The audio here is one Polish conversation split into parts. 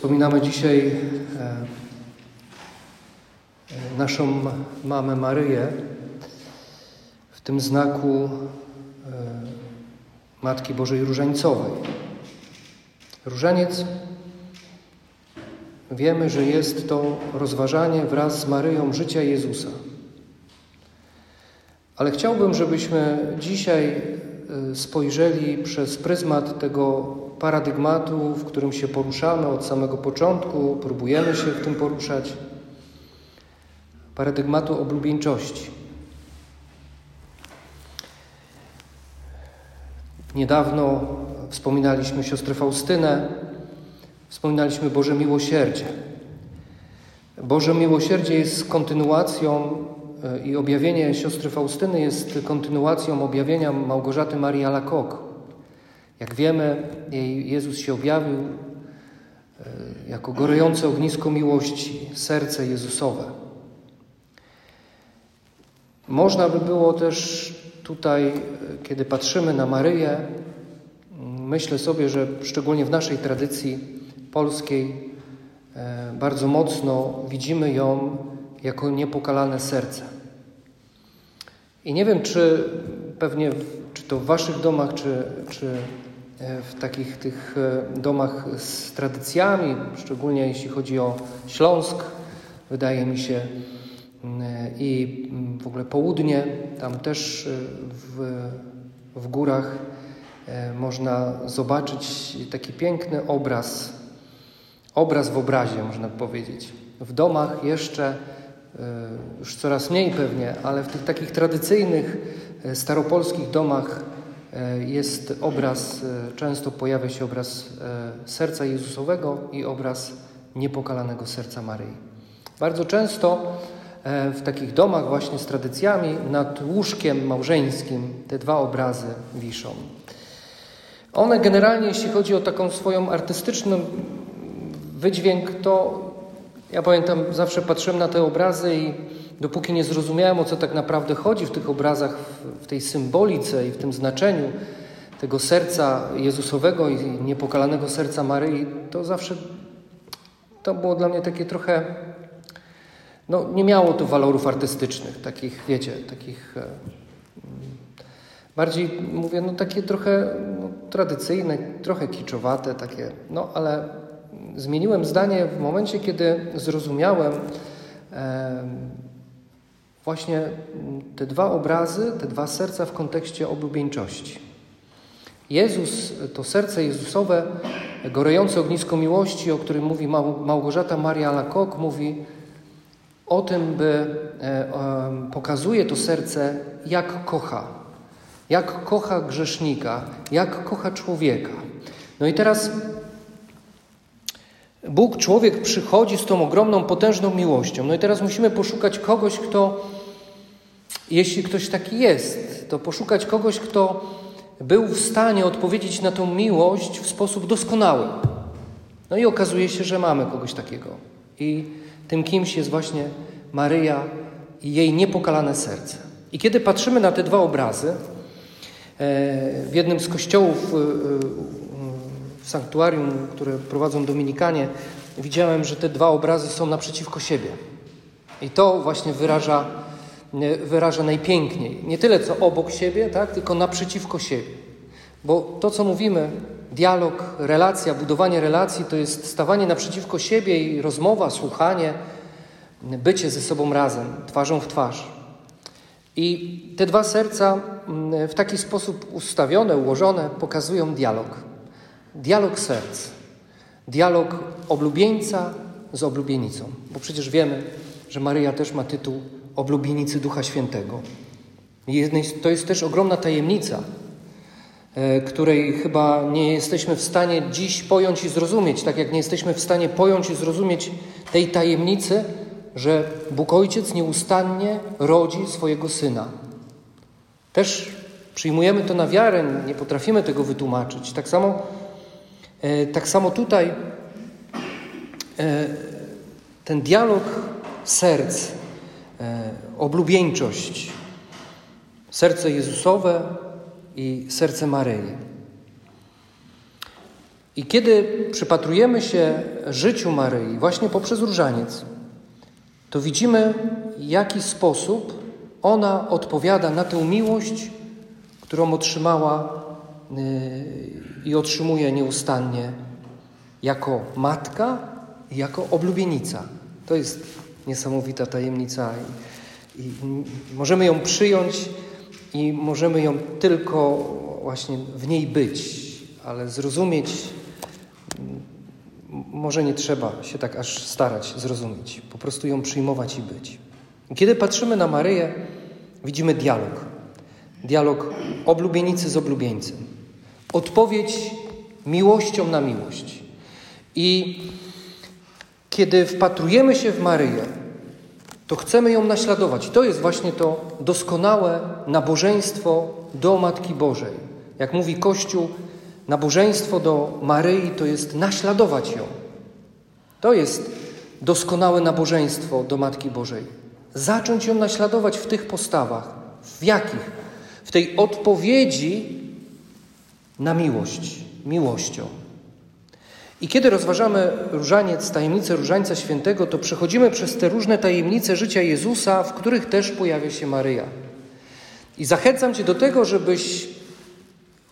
Wspominamy dzisiaj e, e, naszą mamę Maryję w tym znaku e, Matki Bożej Różańcowej. Różaniec wiemy, że jest to rozważanie wraz z Maryją życia Jezusa. Ale chciałbym, żebyśmy dzisiaj spojrzeli przez pryzmat tego paradygmatu, w którym się poruszamy od samego początku, próbujemy się w tym poruszać, paradygmatu oblubieńczości. Niedawno wspominaliśmy siostrę Faustynę, wspominaliśmy Boże Miłosierdzie. Boże Miłosierdzie jest kontynuacją e, i objawienie siostry Faustyny jest kontynuacją objawienia Małgorzaty Marii Alakok. Jak wiemy, Jezus się objawił e, jako gorejące ognisko miłości, serce Jezusowe. Można by było też tutaj, e, kiedy patrzymy na Maryję, myślę sobie, że szczególnie w naszej tradycji polskiej e, bardzo mocno widzimy ją jako niepokalane serce. I nie wiem, czy pewnie, czy to w Waszych domach, czy, czy w takich tych e, domach z tradycjami, szczególnie jeśli chodzi o Śląsk, wydaje mi się, mm, e, i mm, w ogóle południe, tam też w, w górach można zobaczyć taki piękny obraz, obraz w obrazie, można powiedzieć. W domach jeszcze, już coraz mniej pewnie, ale w tych takich tradycyjnych, staropolskich domach E, jest obraz, e, często pojawia się obraz e, serca Jezusowego i obraz niepokalanego serca Maryi. Bardzo często w takich domach właśnie z tradycjami nad łóżkiem małżeńskim te dwa obrazy wiszą. One generalnie, jeśli chodzi o taką swoją artystyczną wydźwięk, to ja pamiętam, zawsze patrzyłem na te obrazy i dopóki nie zrozumiałem, o co tak naprawdę chodzi w tych obrazach, w tej symbolice i w tym znaczeniu tego serca Jezusowego i niepokalanego serca Maryi, to zawsze to było dla mnie takie trochę. No, nie miało to walorów artystycznych, takich, wiecie, takich. E, bardziej mówię, no takie trochę no, tradycyjne, trochę kiczowate, takie, no ale zmieniłem zdanie w momencie, kiedy zrozumiałem. Właśnie te dwa obrazy, te dwa serca w kontekście oblubieńczości. Jezus, to serce Jezusowe, gorejące ognisko miłości, o którym mówi Małgorzata Maria Lakok, mówi o tym, by e, pokazuje to serce, jak kocha, jak kocha grzesznika, jak kocha człowieka. No i teraz Bóg, człowiek przychodzi z tą ogromną, potężną miłością. No i teraz musimy poszukać kogoś, kto, jeśli ktoś taki jest, to poszukać kogoś, kto był w stanie odpowiedzieć na tą miłość w sposób doskonały. No i okazuje się, że mamy kogoś takiego. I tym kimś jest właśnie Maryja i jej niepokalane serce. I kiedy patrzymy na te dwa obrazy, e, w jednym z kościołów e, w sanktuarium, które prowadzą Dominikanie, widziałem, że te dwa obrazy są naprzeciwko siebie. I to właśnie wyraża, wyraża najpiękniej. Nie tyle co obok siebie, tak, tylko naprzeciwko siebie. Bo to, co mówimy, dialog, relacja, budowanie relacji, to jest stawanie naprzeciwko siebie i rozmowa, słuchanie, bycie ze sobą razem, twarzą w twarz. I te dwa serca mm, w taki sposób ustawione, ułożone, pokazują dialog. Dialog serc, dialog oblubieńca z oblubienicą, bo przecież wiemy, że Maryja też ma tytuł oblubienicy Ducha Świętego. To jest też ogromna tajemnica, e, której chyba nie jesteśmy w stanie dziś pojąć i zrozumieć, tak jak nie jesteśmy w stanie pojąć i zrozumieć tej tajemnicy, że Bóg Ojciec nieustannie rodzi swojego Syna. Też przyjmujemy to na wiarę, nie potrafimy tego wytłumaczyć. Tak samo tak samo tutaj e, ten dialog serc, e, oblubieńczość, serce Jezusowe i serce Maryi. I kiedy przypatrujemy się życiu Maryi właśnie poprzez różaniec, to widzimy, w jaki sposób ona odpowiada na tę miłość, którą otrzymała i otrzymuje nieustannie jako matka i jako oblubienica. To jest niesamowita tajemnica i, i możemy ją przyjąć i możemy ją tylko właśnie w niej być, ale zrozumieć może nie trzeba się tak aż starać zrozumieć, po prostu ją przyjmować i być. Kiedy patrzymy na Maryję, widzimy dialog. Dialog oblubienicy z oblubieńcem. Odpowiedź miłością na miłość. I kiedy wpatrujemy się w Maryję, to chcemy ją naśladować. To jest właśnie to doskonałe nabożeństwo do Matki Bożej. Jak mówi Kościół, nabożeństwo do Maryi to jest naśladować ją. To jest doskonałe nabożeństwo do Matki Bożej. Zacząć ją naśladować w tych postawach. W jakich? W tej odpowiedzi na miłość, miłością. I kiedy rozważamy różaniec, tajemnicę różańca świętego, to przechodzimy przez te różne tajemnice życia Jezusa, w których też pojawia się Maryja. I zachęcam Cię do tego, żebyś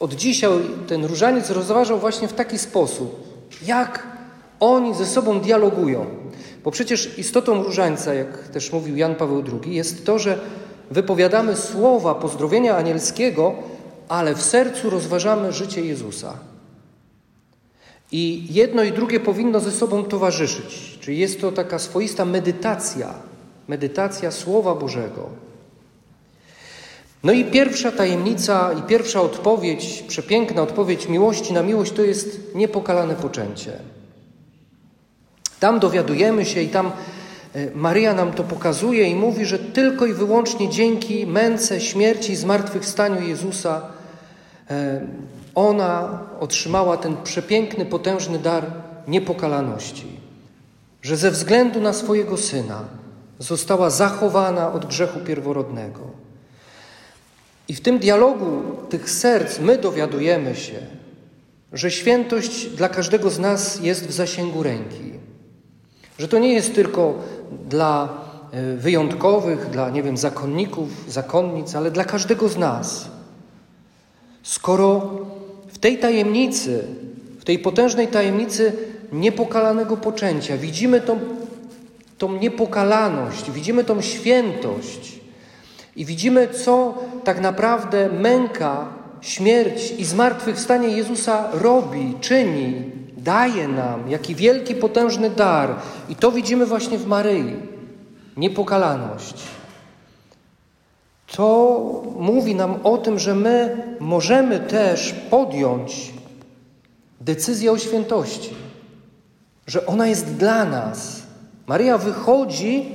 od dzisiaj ten różaniec rozważał właśnie w taki sposób, jak oni ze sobą dialogują. Bo przecież istotą różańca, jak też mówił Jan Paweł II, jest to, że wypowiadamy słowa pozdrowienia anielskiego, ale w sercu rozważamy życie Jezusa. I jedno i drugie powinno ze sobą towarzyszyć. Czyli jest to taka swoista medytacja, medytacja Słowa Bożego. No i pierwsza tajemnica i pierwsza odpowiedź, przepiękna odpowiedź miłości na miłość to jest niepokalane poczęcie. Tam dowiadujemy się i tam e, Maryja nam to pokazuje i mówi, że tylko i wyłącznie dzięki męce, śmierci i zmartwychwstaniu Jezusa ona otrzymała ten przepiękny, potężny dar niepokalaności. Że ze względu na swojego syna została zachowana od grzechu pierworodnego. I w tym dialogu tych serc my dowiadujemy się, że świętość dla każdego z nas jest w zasięgu ręki. Że to nie jest tylko dla e, wyjątkowych, dla, nie wiem, zakonników, zakonnic, ale dla każdego z nas. Skoro w tej tajemnicy, w tej potężnej tajemnicy niepokalanego poczęcia widzimy tą, tą niepokalaność, widzimy tą świętość i widzimy, co tak naprawdę męka, śmierć i zmartwychwstanie Jezusa robi, czyni, daje nam, jaki wielki, potężny dar. I to widzimy właśnie w Maryi. Niepokalaność. To mówi nam o tym, że my możemy też podjąć decyzję o świętości, że ona jest dla nas. Maryja wychodzi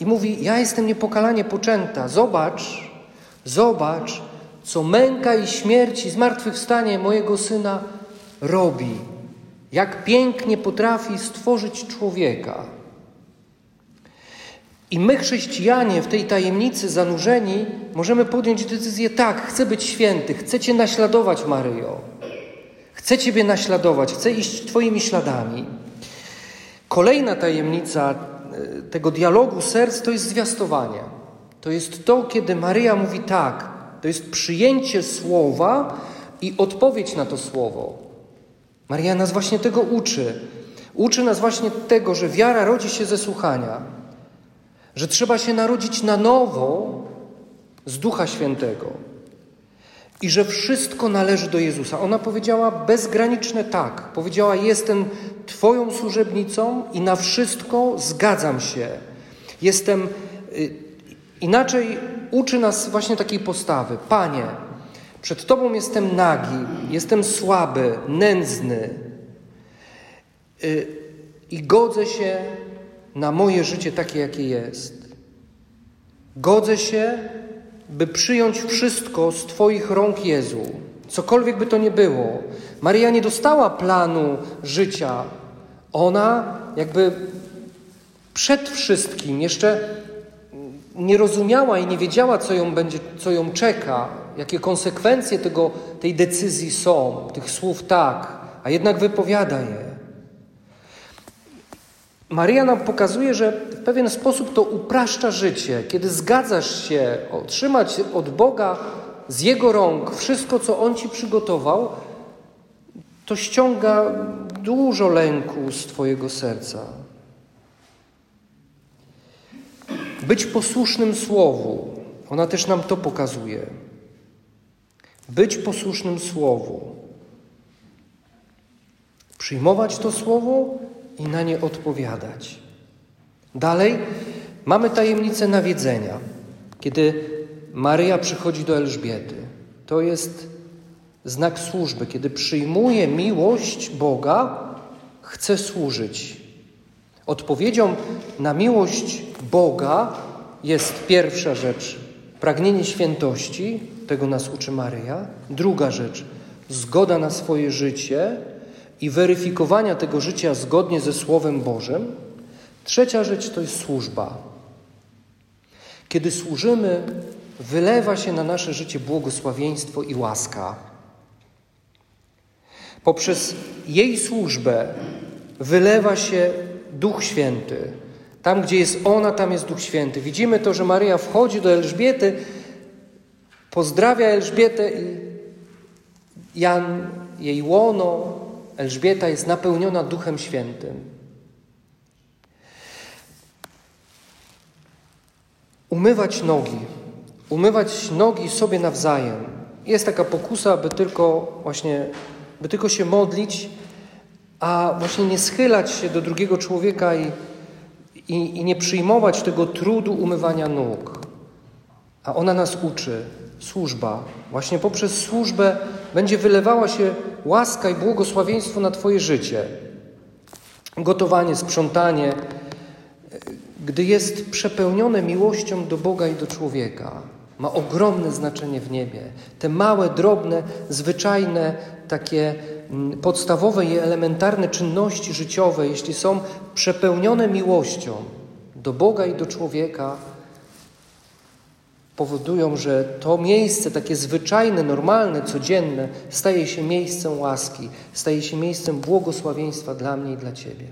i mówi: Ja jestem niepokalanie poczęta. Zobacz, zobacz, co męka i śmierć i zmartwychwstanie mojego syna robi. Jak pięknie potrafi stworzyć człowieka. I my, chrześcijanie, w tej tajemnicy zanurzeni, możemy podjąć decyzję: tak, chcę być święty, chcę Cię naśladować, Maryjo. Chcę Ciebie naśladować, chcę iść Twoimi śladami. Kolejna tajemnica e, tego dialogu serc to jest zwiastowanie. To jest to, kiedy Maryja mówi tak. To jest przyjęcie słowa i odpowiedź na to słowo. Maria nas właśnie tego uczy. Uczy nas właśnie tego, że wiara rodzi się ze słuchania, że trzeba się narodzić na nowo z Ducha Świętego i że wszystko należy do Jezusa. Ona powiedziała bezgraniczne tak. Powiedziała: Jestem Twoją służebnicą i na wszystko zgadzam się. Jestem. Y, inaczej uczy nas właśnie takiej postawy. Panie, przed Tobą jestem nagi, jestem słaby, nędzny y, i godzę się na moje życie takie, jakie jest. Godzę się, by przyjąć wszystko z Twoich rąk, Jezu, cokolwiek by to nie było. Maria nie dostała planu życia. Ona jakby przed wszystkim jeszcze nie rozumiała i nie wiedziała, co ją, będzie, co ją czeka, jakie konsekwencje tego, tej decyzji są, tych słów tak, a jednak wypowiada je. Maria nam pokazuje, że w pewien sposób to upraszcza życie. Kiedy zgadzasz się otrzymać od Boga z Jego rąk wszystko, co On ci przygotował, to ściąga dużo lęku z Twojego serca. Być posłusznym Słowu. Ona też nam to pokazuje. Być posłusznym Słowu. Przyjmować to Słowo i na nie odpowiadać. Dalej mamy tajemnicę nawiedzenia. Kiedy Maryja przychodzi do Elżbiety, to jest znak służby. Kiedy przyjmuje miłość Boga, chce służyć. Odpowiedzią na miłość Boga jest pierwsza rzecz pragnienie świętości, tego nas uczy Maryja. Druga rzecz zgoda na swoje życie i weryfikowania tego życia zgodnie ze Słowem Bożym. Trzecia rzecz to jest służba. Kiedy służymy, wylewa się na nasze życie błogosławieństwo i łaska. Poprzez jej służbę wylewa się Duch Święty. Tam, gdzie jest ona, tam jest Duch Święty. Widzimy to, że Maryja wchodzi do Elżbiety, pozdrawia Elżbietę i Jan, jej łono, Elżbieta jest napełniona Duchem Świętym. Umywać nogi, umywać nogi sobie nawzajem. Jest taka pokusa, by tylko właśnie, by tylko się modlić, a właśnie nie schylać się do drugiego człowieka i, i, i nie przyjmować tego trudu umywania nóg. A ona nas uczy, służba. Właśnie poprzez służbę będzie wylewała się łaska i błogosławieństwo na Twoje życie. Gotowanie, sprzątanie, gdy jest przepełnione miłością do Boga i do człowieka, ma ogromne znaczenie w niebie. Te małe, drobne, zwyczajne, takie mm, podstawowe i elementarne czynności życiowe, jeśli są przepełnione miłością do Boga i do człowieka, powodują, że to miejsce, takie zwyczajne, normalne, codzienne, staje się miejscem łaski, staje się miejscem błogosławieństwa dla mnie i dla Ciebie.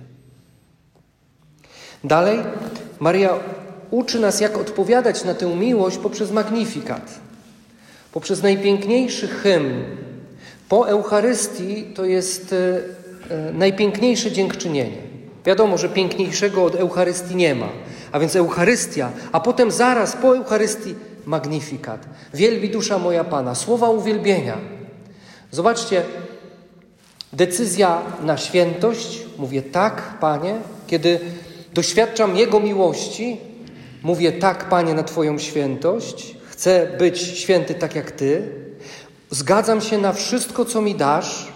Dalej, Maria uczy nas, jak odpowiadać na tę miłość poprzez magnifikat, poprzez najpiękniejszy hymn. Po Eucharystii to jest e, e, najpiękniejsze dziękczynienie. Wiadomo, że piękniejszego od Eucharystii nie ma. A więc Eucharystia, a potem zaraz po Eucharystii magnifikat. Wielbi dusza moja Pana. Słowa uwielbienia. Zobaczcie, decyzja na świętość. Mówię tak, Panie. Kiedy doświadczam Jego miłości, mówię tak, Panie, na Twoją świętość. Chcę być święty tak jak Ty. Zgadzam się na wszystko, co mi dasz.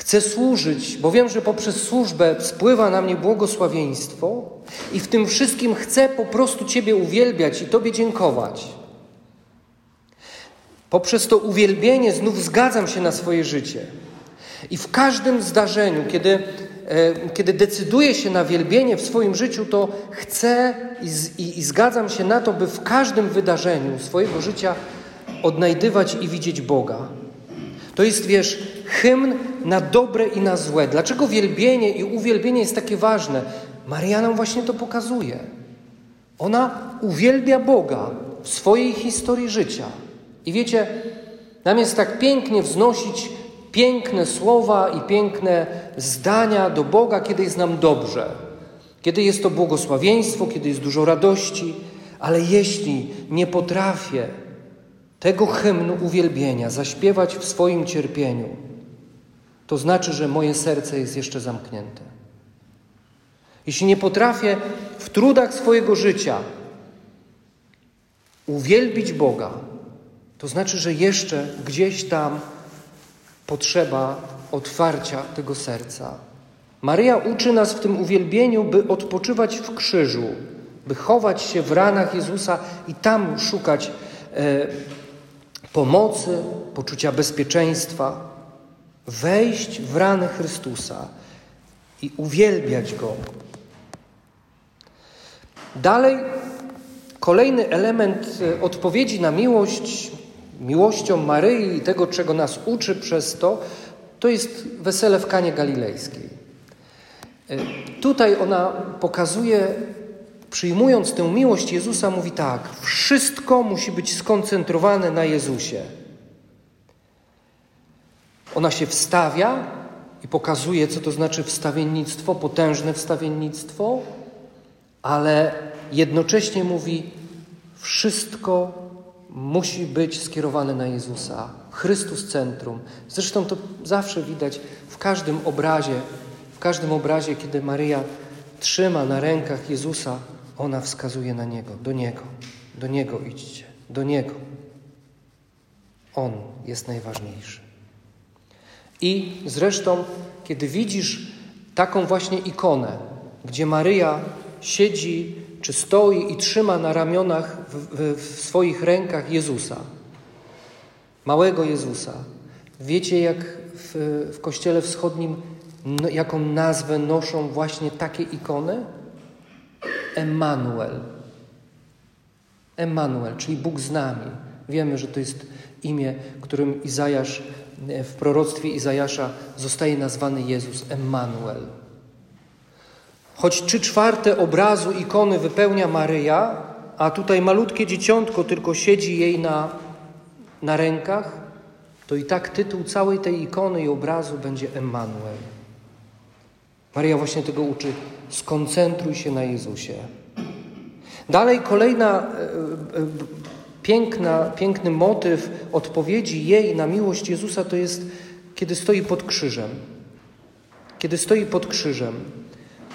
Chcę służyć, bo wiem, że poprzez służbę spływa na mnie błogosławieństwo i w tym wszystkim chcę po prostu Ciebie uwielbiać i Tobie dziękować. Poprzez to uwielbienie znów zgadzam się na swoje życie. I w każdym zdarzeniu, kiedy, e, kiedy decyduję się na wielbienie w swoim życiu, to chcę i, i, i zgadzam się na to, by w każdym wydarzeniu swojego życia odnajdywać i widzieć Boga. To jest, wiesz, hymn na dobre i na złe. Dlaczego wielbienie i uwielbienie jest takie ważne? Maria nam właśnie to pokazuje. Ona uwielbia Boga w swojej historii życia. I wiecie, nam jest tak pięknie wznosić piękne słowa i piękne zdania do Boga, kiedy jest nam dobrze. Kiedy jest to błogosławieństwo, kiedy jest dużo radości, ale jeśli nie potrafię tego hymnu uwielbienia zaśpiewać w swoim cierpieniu, to znaczy, że moje serce jest jeszcze zamknięte. Jeśli nie potrafię w trudach swojego życia uwielbić Boga, to znaczy, że jeszcze gdzieś tam potrzeba otwarcia tego serca. Maryja uczy nas w tym uwielbieniu, by odpoczywać w krzyżu, by chować się w ranach Jezusa i tam szukać e, pomocy, poczucia bezpieczeństwa, wejść w rany Chrystusa i uwielbiać Go. Dalej, kolejny element e, odpowiedzi na miłość, miłością Maryi i tego, czego nas uczy przez to, To jest wesele w Kanie Galilejskiej. E, tutaj ona pokazuje, przyjmując tę miłość Jezusa, mówi tak: wszystko musi być skoncentrowane na Jezusie. Ona się wstawia i pokazuje, co to znaczy wstawiennictwo, potężne wstawiennictwo, ale jednocześnie mówi: wszystko musi być skierowane na Jezusa. Chrystus centrum. Zresztą to zawsze widać w każdym obrazie, w każdym obrazie, kiedy Maryja trzyma na rękach Jezusa, ona wskazuje na Niego, do Niego, do Niego idźcie, do Niego. On jest najważniejszy. I zresztą, kiedy widzisz taką właśnie ikonę, gdzie Maryja siedzi czy stoi i trzyma na ramionach w, w, w swoich rękach Jezusa, małego Jezusa. Wiecie, jak w, w Kościele Wschodnim, no, jaką nazwę noszą właśnie takie ikony? Emmanuel. Emmanuel, czyli Bóg z nami. Wiemy, że to jest imię, którym Izajasz w proroctwie Izajasza zostaje nazwany Jezus Emmanuel. Choć trzy czwarte obrazu ikony wypełnia Maryja, a tutaj malutkie dzieciątko tylko siedzi jej na, na rękach, to i tak tytuł całej tej ikony i obrazu będzie Emmanuel. Maryja właśnie tego uczy. Skoncentruj się na Jezusie. Dalej kolejna e, e, piękna, piękny motyw odpowiedzi jej na miłość Jezusa to jest, kiedy stoi pod krzyżem. Kiedy stoi pod krzyżem.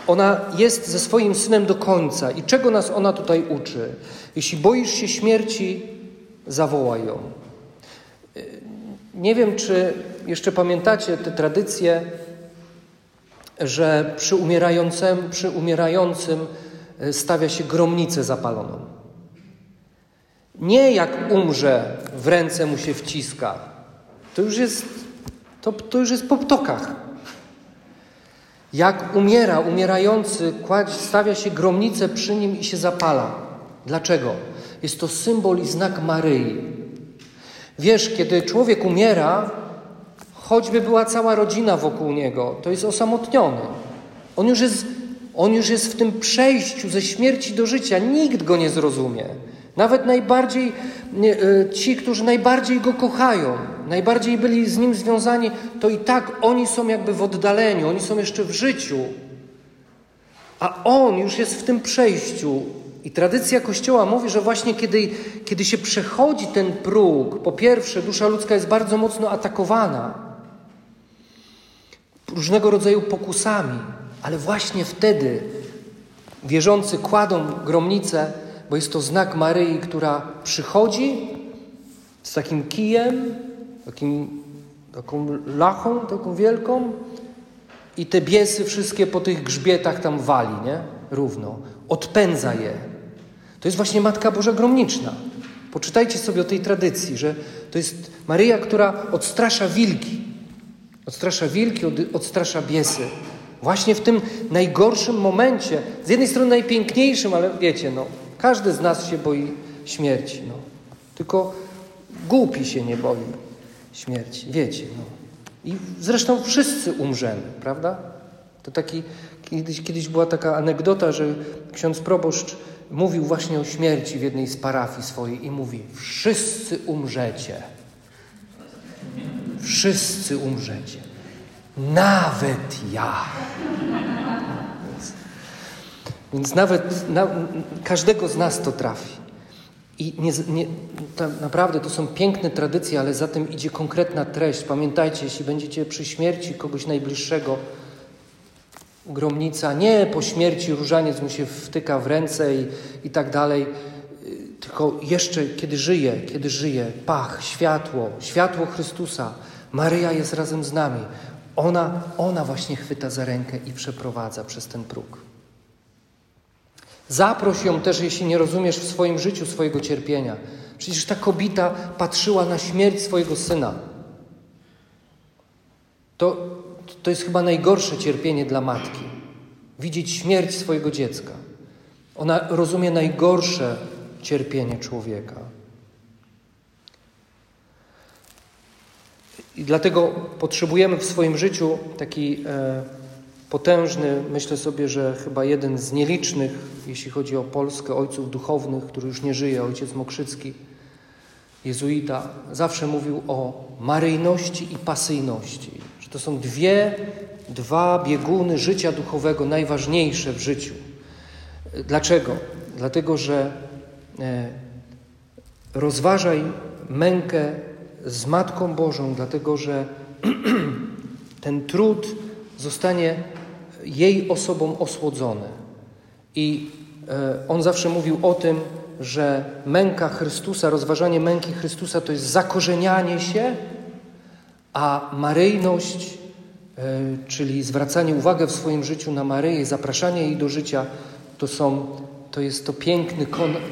Ona jest ze swoim synem do końca. I czego nas ona tutaj uczy? Jeśli boisz się śmierci, zawołaj ją. Nie wiem, czy jeszcze pamiętacie te tradycje, że przy umierającym, przy umierającym stawia się gromnicę zapaloną. Nie jak umrze, w ręce mu się wciska. To już jest, to, to już jest po ptokach. Jak umiera, umierający, kładź, stawia się gromnicę przy nim i się zapala. Dlaczego? Jest to symbol i znak Maryi. Wiesz, kiedy człowiek umiera, choćby była cała rodzina wokół niego, to jest osamotniony. On już jest, on już jest w tym przejściu ze śmierci do życia. Nikt go nie zrozumie. Nawet najbardziej e, ci, którzy najbardziej go kochają, najbardziej byli z nim związani, to i tak oni są jakby w oddaleniu, oni są jeszcze w życiu. A on już jest w tym przejściu. I tradycja Kościoła mówi, że właśnie kiedy, kiedy się przechodzi ten próg, po pierwsze, dusza ludzka jest bardzo mocno atakowana różnego rodzaju pokusami, ale właśnie wtedy wierzący kładą gromnicę bo jest to znak Maryi, która przychodzi z takim kijem, takim, taką lachą, taką wielką i te biesy wszystkie po tych grzbietach tam wali, nie? Równo. Odpędza je. To jest właśnie Matka Boża Gromniczna. Poczytajcie sobie o tej tradycji, że to jest Maryja, która odstrasza wilki. Odstrasza wilki, odstrasza biesy. Właśnie w tym najgorszym momencie, z jednej strony najpiękniejszym, ale wiecie, no, każdy z nas się boi śmierci. No. Tylko głupi się nie boi śmierci. Wiecie. No. I zresztą wszyscy umrzemy, prawda? To taki, kiedyś, kiedyś była taka anegdota, że ksiądz proboszcz mówił właśnie o śmierci w jednej z parafii swojej i mówi: Wszyscy umrzecie. Wszyscy umrzecie. Nawet ja. Więc nawet na, każdego z nas to trafi. I nie, nie, naprawdę to są piękne tradycje, ale za tym idzie konkretna treść. Pamiętajcie, jeśli będziecie przy śmierci kogoś najbliższego, gromnica, nie po śmierci różaniec mu się wtyka w ręce i, i tak dalej, tylko jeszcze kiedy żyje, kiedy żyje, pach, światło, światło Chrystusa. Maryja jest razem z nami. Ona, ona właśnie chwyta za rękę i przeprowadza przez ten próg. Zaproś ją też, jeśli nie rozumiesz w swoim życiu swojego cierpienia. Przecież ta kobieta patrzyła na śmierć swojego syna. To, to jest chyba najgorsze cierpienie dla matki. Widzieć śmierć swojego dziecka. Ona rozumie najgorsze cierpienie człowieka. I dlatego potrzebujemy w swoim życiu taki e, potężny, myślę sobie, że chyba jeden z nielicznych, jeśli chodzi o Polskę, ojców duchownych, który już nie żyje, ojciec Mokrzycki, jezuita, zawsze mówił o maryjności i pasyjności, że to są dwie, dwa bieguny życia duchowego najważniejsze w życiu. Dlaczego? Dlatego, że e, rozważaj mękę z Matką Bożą, dlatego że ten trud zostanie jej osobą osłodzony. I e, on zawsze mówił o tym, że męka Chrystusa, rozważanie męki Chrystusa to jest zakorzenianie się, a maryjność, e, czyli zwracanie uwagi w swoim życiu na Maryję, zapraszanie jej do życia, to są to jest to piękny,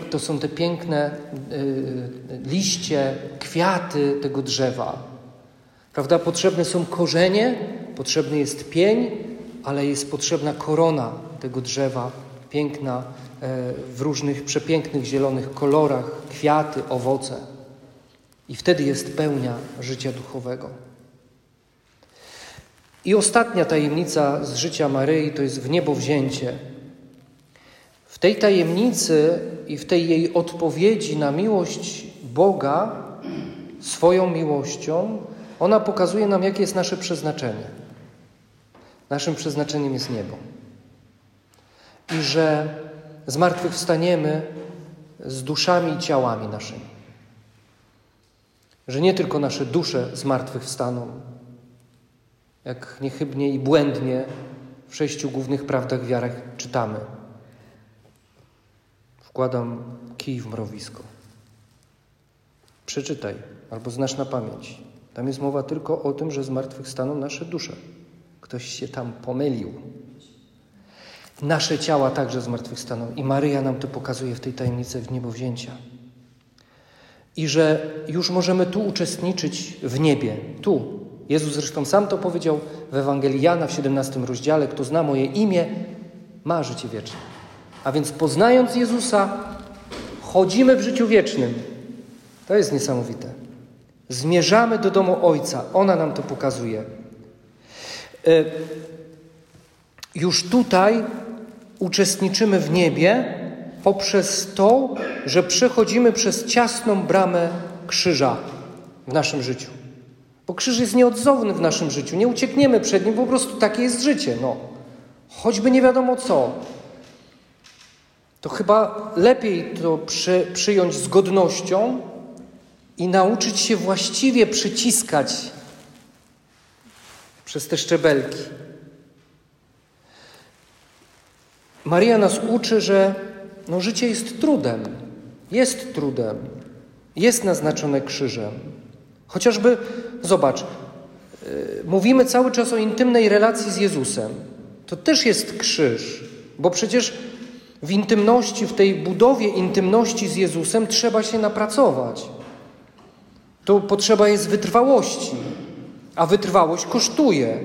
to są te piękne y, liście, kwiaty tego drzewa. Prawda? Potrzebne są korzenie, potrzebny jest pień, ale jest potrzebna korona tego drzewa, piękna, e, w różnych przepięknych zielonych kolorach, kwiaty, owoce. I wtedy jest pełnia życia duchowego. I ostatnia tajemnica z życia Maryi to jest w niebo wzięcie tej tajemnicy i w tej jej odpowiedzi na miłość Boga, swoją miłością, ona pokazuje nam, jakie jest nasze przeznaczenie. Naszym przeznaczeniem jest niebo. I że zmartwychwstaniemy z duszami i ciałami naszymi. Że nie tylko nasze dusze zmartwychwstaną, jak niechybnie i błędnie w sześciu głównych prawdach wiarach czytamy, Wkładam kij w mrowisko. Przeczytaj albo znasz na pamięć. Tam jest mowa tylko o tym, że zmartwychwstaną nasze dusze. Ktoś się tam pomylił. Nasze ciała także zmartwychwstaną. I Maryja nam to pokazuje w tej tajemnicy w niebowzięcia. I że już możemy tu uczestniczyć w niebie. Tu. Jezus zresztą sam to powiedział w Ewangelii Jana w 17 rozdziale. Kto zna moje imię, ma życie wieczne. A więc poznając Jezusa, chodzimy w życiu wiecznym. To jest niesamowite. Zmierzamy do domu Ojca. Ona nam to pokazuje. E, już tutaj uczestniczymy w niebie poprzez to, że przechodzimy przez ciasną bramę krzyża w naszym życiu. Bo krzyż jest nieodzowny w naszym życiu. Nie uciekniemy przed nim, po prostu takie jest życie. No. Choćby nie wiadomo co to chyba lepiej to przy, przyjąć z godnością i nauczyć się właściwie przyciskać przez te szczebelki. Maria nas uczy, że no, życie jest trudem. Jest trudem. Jest naznaczone krzyżem. Chociażby, zobacz, yy, mówimy cały czas o intymnej relacji z Jezusem. To też jest krzyż, bo przecież w intymności, w tej budowie intymności z Jezusem trzeba się napracować. To potrzeba jest wytrwałości, a wytrwałość kosztuje.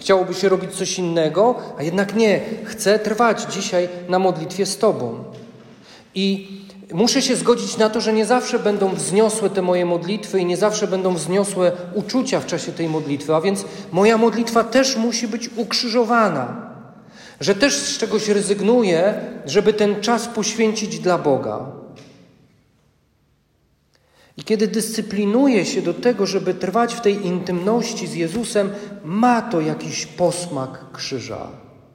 Chciałoby się robić coś innego, a jednak nie. Chcę trwać dzisiaj na modlitwie z Tobą. I muszę się zgodzić na to, że nie zawsze będą wzniosłe te moje modlitwy i nie zawsze będą wzniosłe uczucia w czasie tej modlitwy, a więc moja modlitwa też musi być ukrzyżowana że też z czegoś rezygnuje, żeby ten czas poświęcić dla Boga. I kiedy dyscyplinuje się do tego, żeby trwać w tej intymności z Jezusem, ma to jakiś posmak krzyża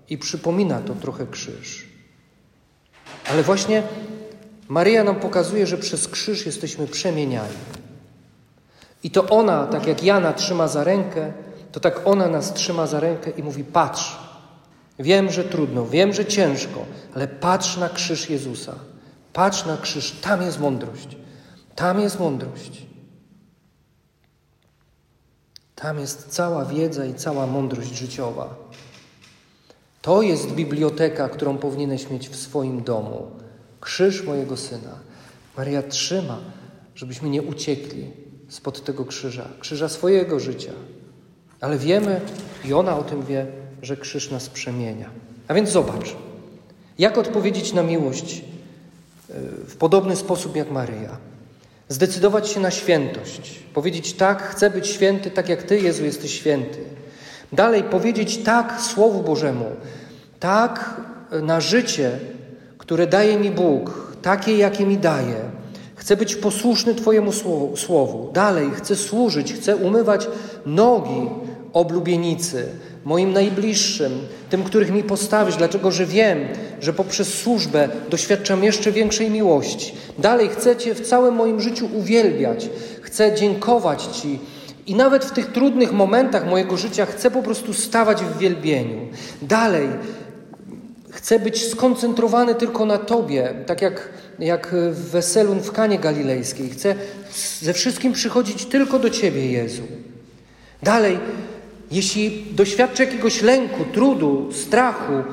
i przypomina to trochę krzyż. Ale właśnie Maryja nam pokazuje, że przez krzyż jesteśmy przemieniani. I to ona, tak jak Jana trzyma za rękę, to tak ona nas trzyma za rękę i mówi: Patrz, Wiem, że trudno, wiem, że ciężko, ale patrz na krzyż Jezusa. Patrz na krzyż, tam jest mądrość. Tam jest mądrość. Tam jest cała wiedza i cała mądrość życiowa. To jest biblioteka, którą powinieneś mieć w swoim domu. Krzyż mojego syna. Maria trzyma, żebyśmy nie uciekli spod tego krzyża, krzyża swojego życia. Ale wiemy, i ona o tym wie, że krzyż nas przemienia. A więc zobacz, jak odpowiedzieć na miłość e, w podobny sposób jak Maryja. Zdecydować się na świętość. Powiedzieć tak, chcę być święty, tak jak Ty, Jezu, jesteś święty. Dalej powiedzieć tak Słowu Bożemu, tak na życie, które daje mi Bóg, takie, jakie mi daje. Chcę być posłuszny Twojemu słowu. Dalej, chcę służyć, chcę umywać nogi oblubienicy, moim najbliższym, tym, których mi postawisz, dlatego że wiem, że poprzez służbę doświadczam jeszcze większej miłości. Dalej, chcę Cię w całym moim życiu uwielbiać, chcę dziękować Ci. I nawet w tych trudnych momentach mojego życia chcę po prostu stawać w wielbieniu. Dalej, chcę być skoncentrowany tylko na Tobie, tak jak, jak w weselu w Kanie Galilejskiej. Chcę ze wszystkim przychodzić tylko do Ciebie, Jezu. Dalej, jeśli doświadczę jakiegoś lęku, trudu, strachu,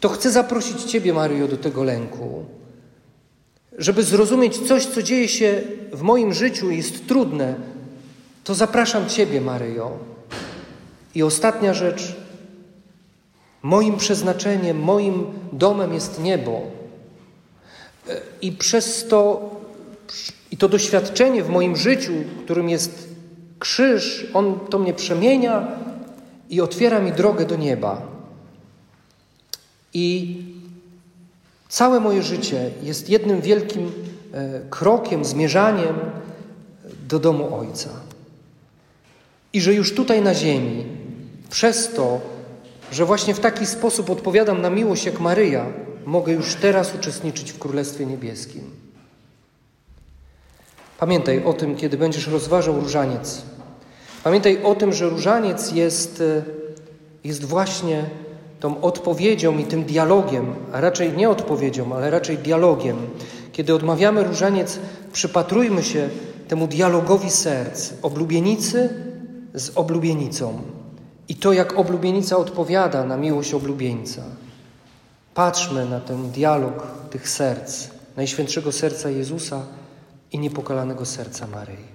to chcę zaprosić Ciebie, Maryjo, do tego lęku. Żeby zrozumieć coś, co dzieje się w moim życiu i jest trudne, to zapraszam Ciebie, Maryjo. I ostatnia rzecz. Moim przeznaczeniem, moim domem jest niebo. I przez to, i to doświadczenie w moim życiu, którym jest Krzyż, on to mnie przemienia i otwiera mi drogę do nieba. I całe moje życie jest jednym wielkim e, krokiem, zmierzaniem do domu Ojca. I że już tutaj na ziemi, przez to, że właśnie w taki sposób odpowiadam na miłość jak Maryja, mogę już teraz uczestniczyć w Królestwie Niebieskim. Pamiętaj o tym, kiedy będziesz rozważał różaniec. Pamiętaj o tym, że różaniec jest, e, jest właśnie tą odpowiedzią i tym dialogiem, a raczej nie odpowiedzią, ale raczej dialogiem. Kiedy odmawiamy różaniec, przypatrujmy się temu dialogowi serc, oblubienicy z oblubienicą. I to, jak oblubienica odpowiada na miłość oblubieńca. Patrzmy na ten dialog tych serc, Najświętszego Serca Jezusa i niepokalanego Serca Maryi.